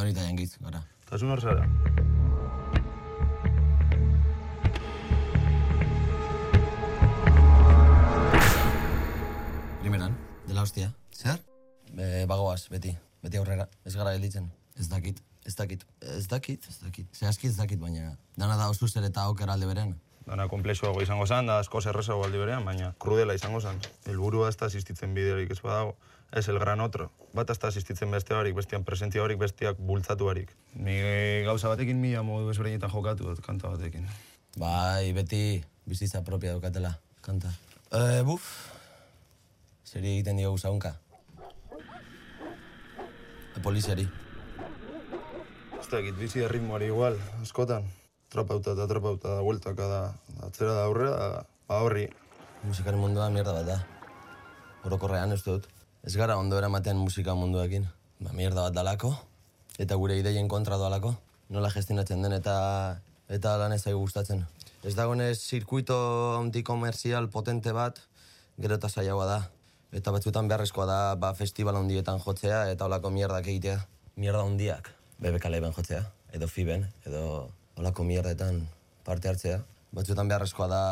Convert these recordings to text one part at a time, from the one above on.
Andonita jengiz, gara. Eta zu nor zara? Primeran, dela hostia. Zer? Be, bagoaz, beti. Beti aurrera. Ez gara gelditzen. Ez dakit. Ez dakit. Ez dakit, ez dakit. Zehazki ez dakit, baina dana da oso zer eta oker alde beren. Dana komplexuago izango zen, da asko zerrezago aldi berean, baina krudela izango zen. Helburua ez da asistitzen bideorik ez badago. Ez el gran otro. Bat ez da asistitzen beste barik, bestian presentzia barik, bestiak bultzatu barik. Ni gauza batekin mila modu ezberdinetan jokatu dut kanta batekin. Bai, beti bizitza propia daukatela, kanta. E, buf, zeri egiten diogu zaunka. E, poliziari. Ez dakit, bizi da ritmoari igual, askotan. Tropauta eta tropauta da, bueltaka da, atzera da aurrera, da, ba horri. Musikaren mundua mierda bat da. Orokorrean ez dut. Ez gara ondo eramaten musika munduakin. Ba, mierda bat dalako. Eta gure ideien kontra doalako. Nola gestionatzen den eta eta lan ez gustatzen. Ez dagoenez zirkuito antikomerzial potente bat, gero eta zailagoa da. Eta batzuetan beharrezkoa da ba, festival handietan jotzea eta olako mierdak egitea. Mierda handiak. BBK leben jotzea, edo FIBen, edo olako mierdetan parte hartzea. Batzuetan beharrezkoa da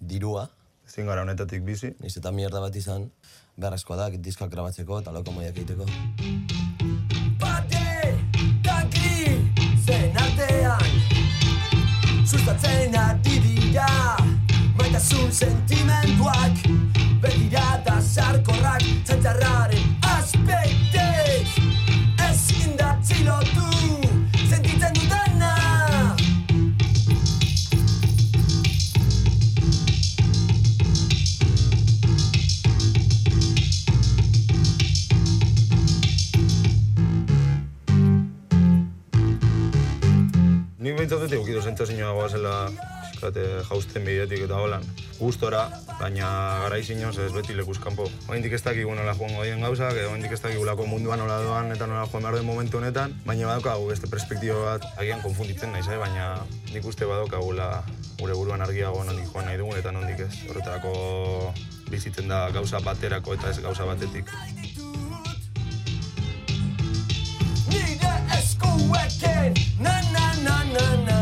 dirua, Ezin gara honetatik bizi. Niz eta mierda bat izan, beharrezkoa da, diskak grabatzeko eta loko moiak egiteko. Bate, kankri, zen artean Sustatzen ari Behintzat dut eukido sentsazioa goazela pixkate jausten bidetik eta holan. Gustora, baina garai zinoz ez beti lekuz kanpo. Oindik ez dakigu nola joango dien gauzak, edo oindik ez dakigulako mundua nola doan eta nola joan behar den momentu honetan, baina badaukagu beste perspektiba bat agian konfunditzen naiz, eh? baina nik uste badaukagula gure buruan argiago nondik joan nahi dugun eta nondik ez. Horretarako bizitzen da gauza baterako eta ez gauza batetik. Nire eskuekin Na na na na na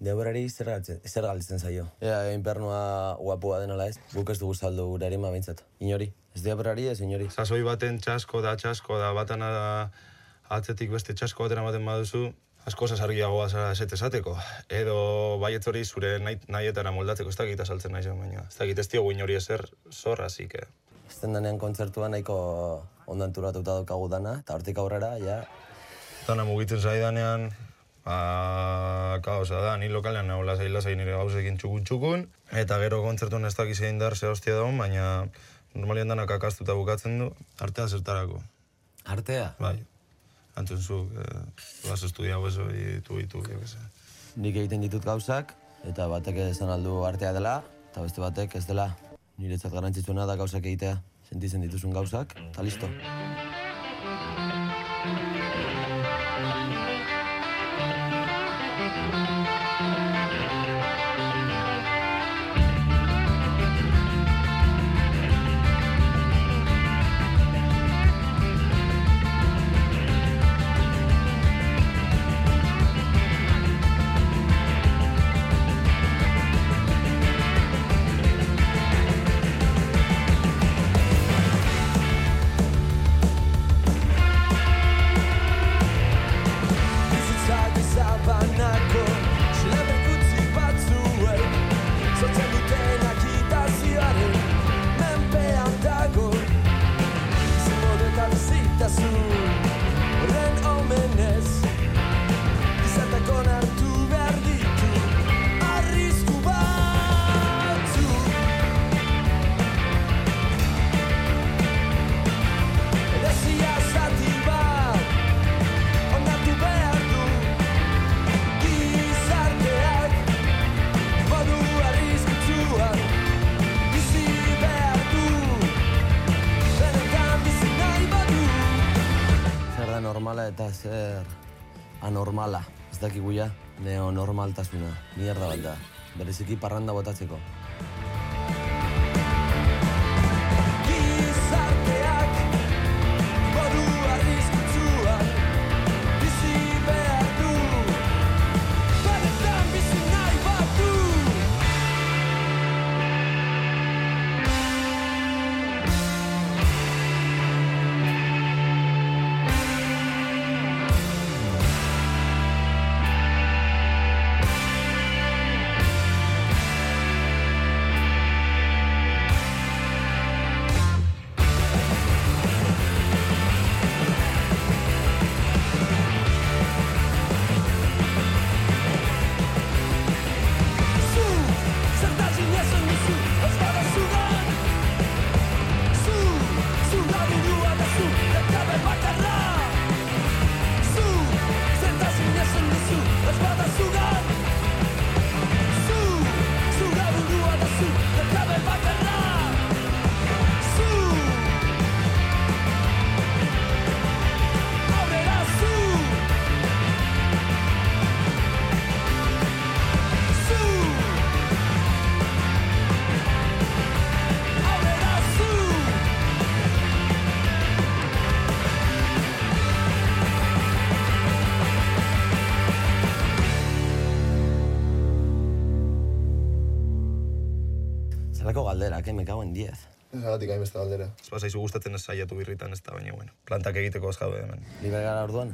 Deborari zer zer galtzen zaio. Ea, infernua guapua denala ez, guk ez dugu saldu gure arima behintzat. Inori, ez Deborari ez inori. Sasoi baten txasko da, txasko da, batana da atzetik beste txasko baten ematen baduzu, asko argiagoa zara eset esateko. Edo baietz hori zure nahi, nahietara moldatzeko, ez dakit saltzen nahi baina. Ez dakit ez diogu inori ezer zor, así que... Ezten denean kontzertua nahiko ondo enturatuta daukagu dana, eta hortik aurrera, ja, Dana mugitzen zaidanean, kaosa da, ni lokalean nago lasai lasai nire gauzekin txukun txukun, eta gero kontzertuan ez dakiz egin dar ze hostia daun, baina normalian danak akastuta bukatzen du, artea zertarako, artea. bai. Antzun zu, eh, has estudiado eso qué sé. Nik egiten ditut gauzak, eta batek esan aldu artea dela, eta beste batek ez dela. Niretzat garrantzitsuena da gauzak egitea. Sentitzen dituzun gauzak, eta listo. Zer anormala. Ez dakigu ja, neonormaltasuna. Mierda bat da. Bereziki parranda botatzeko. Galderak, eh, me cago en 10. Zagatik hainbeste galdera. Ez bazaizu gustatzen ez saiatu birritan ez da, baina bueno. Plantak egiteko ez gaude hemen. Libre gara orduan?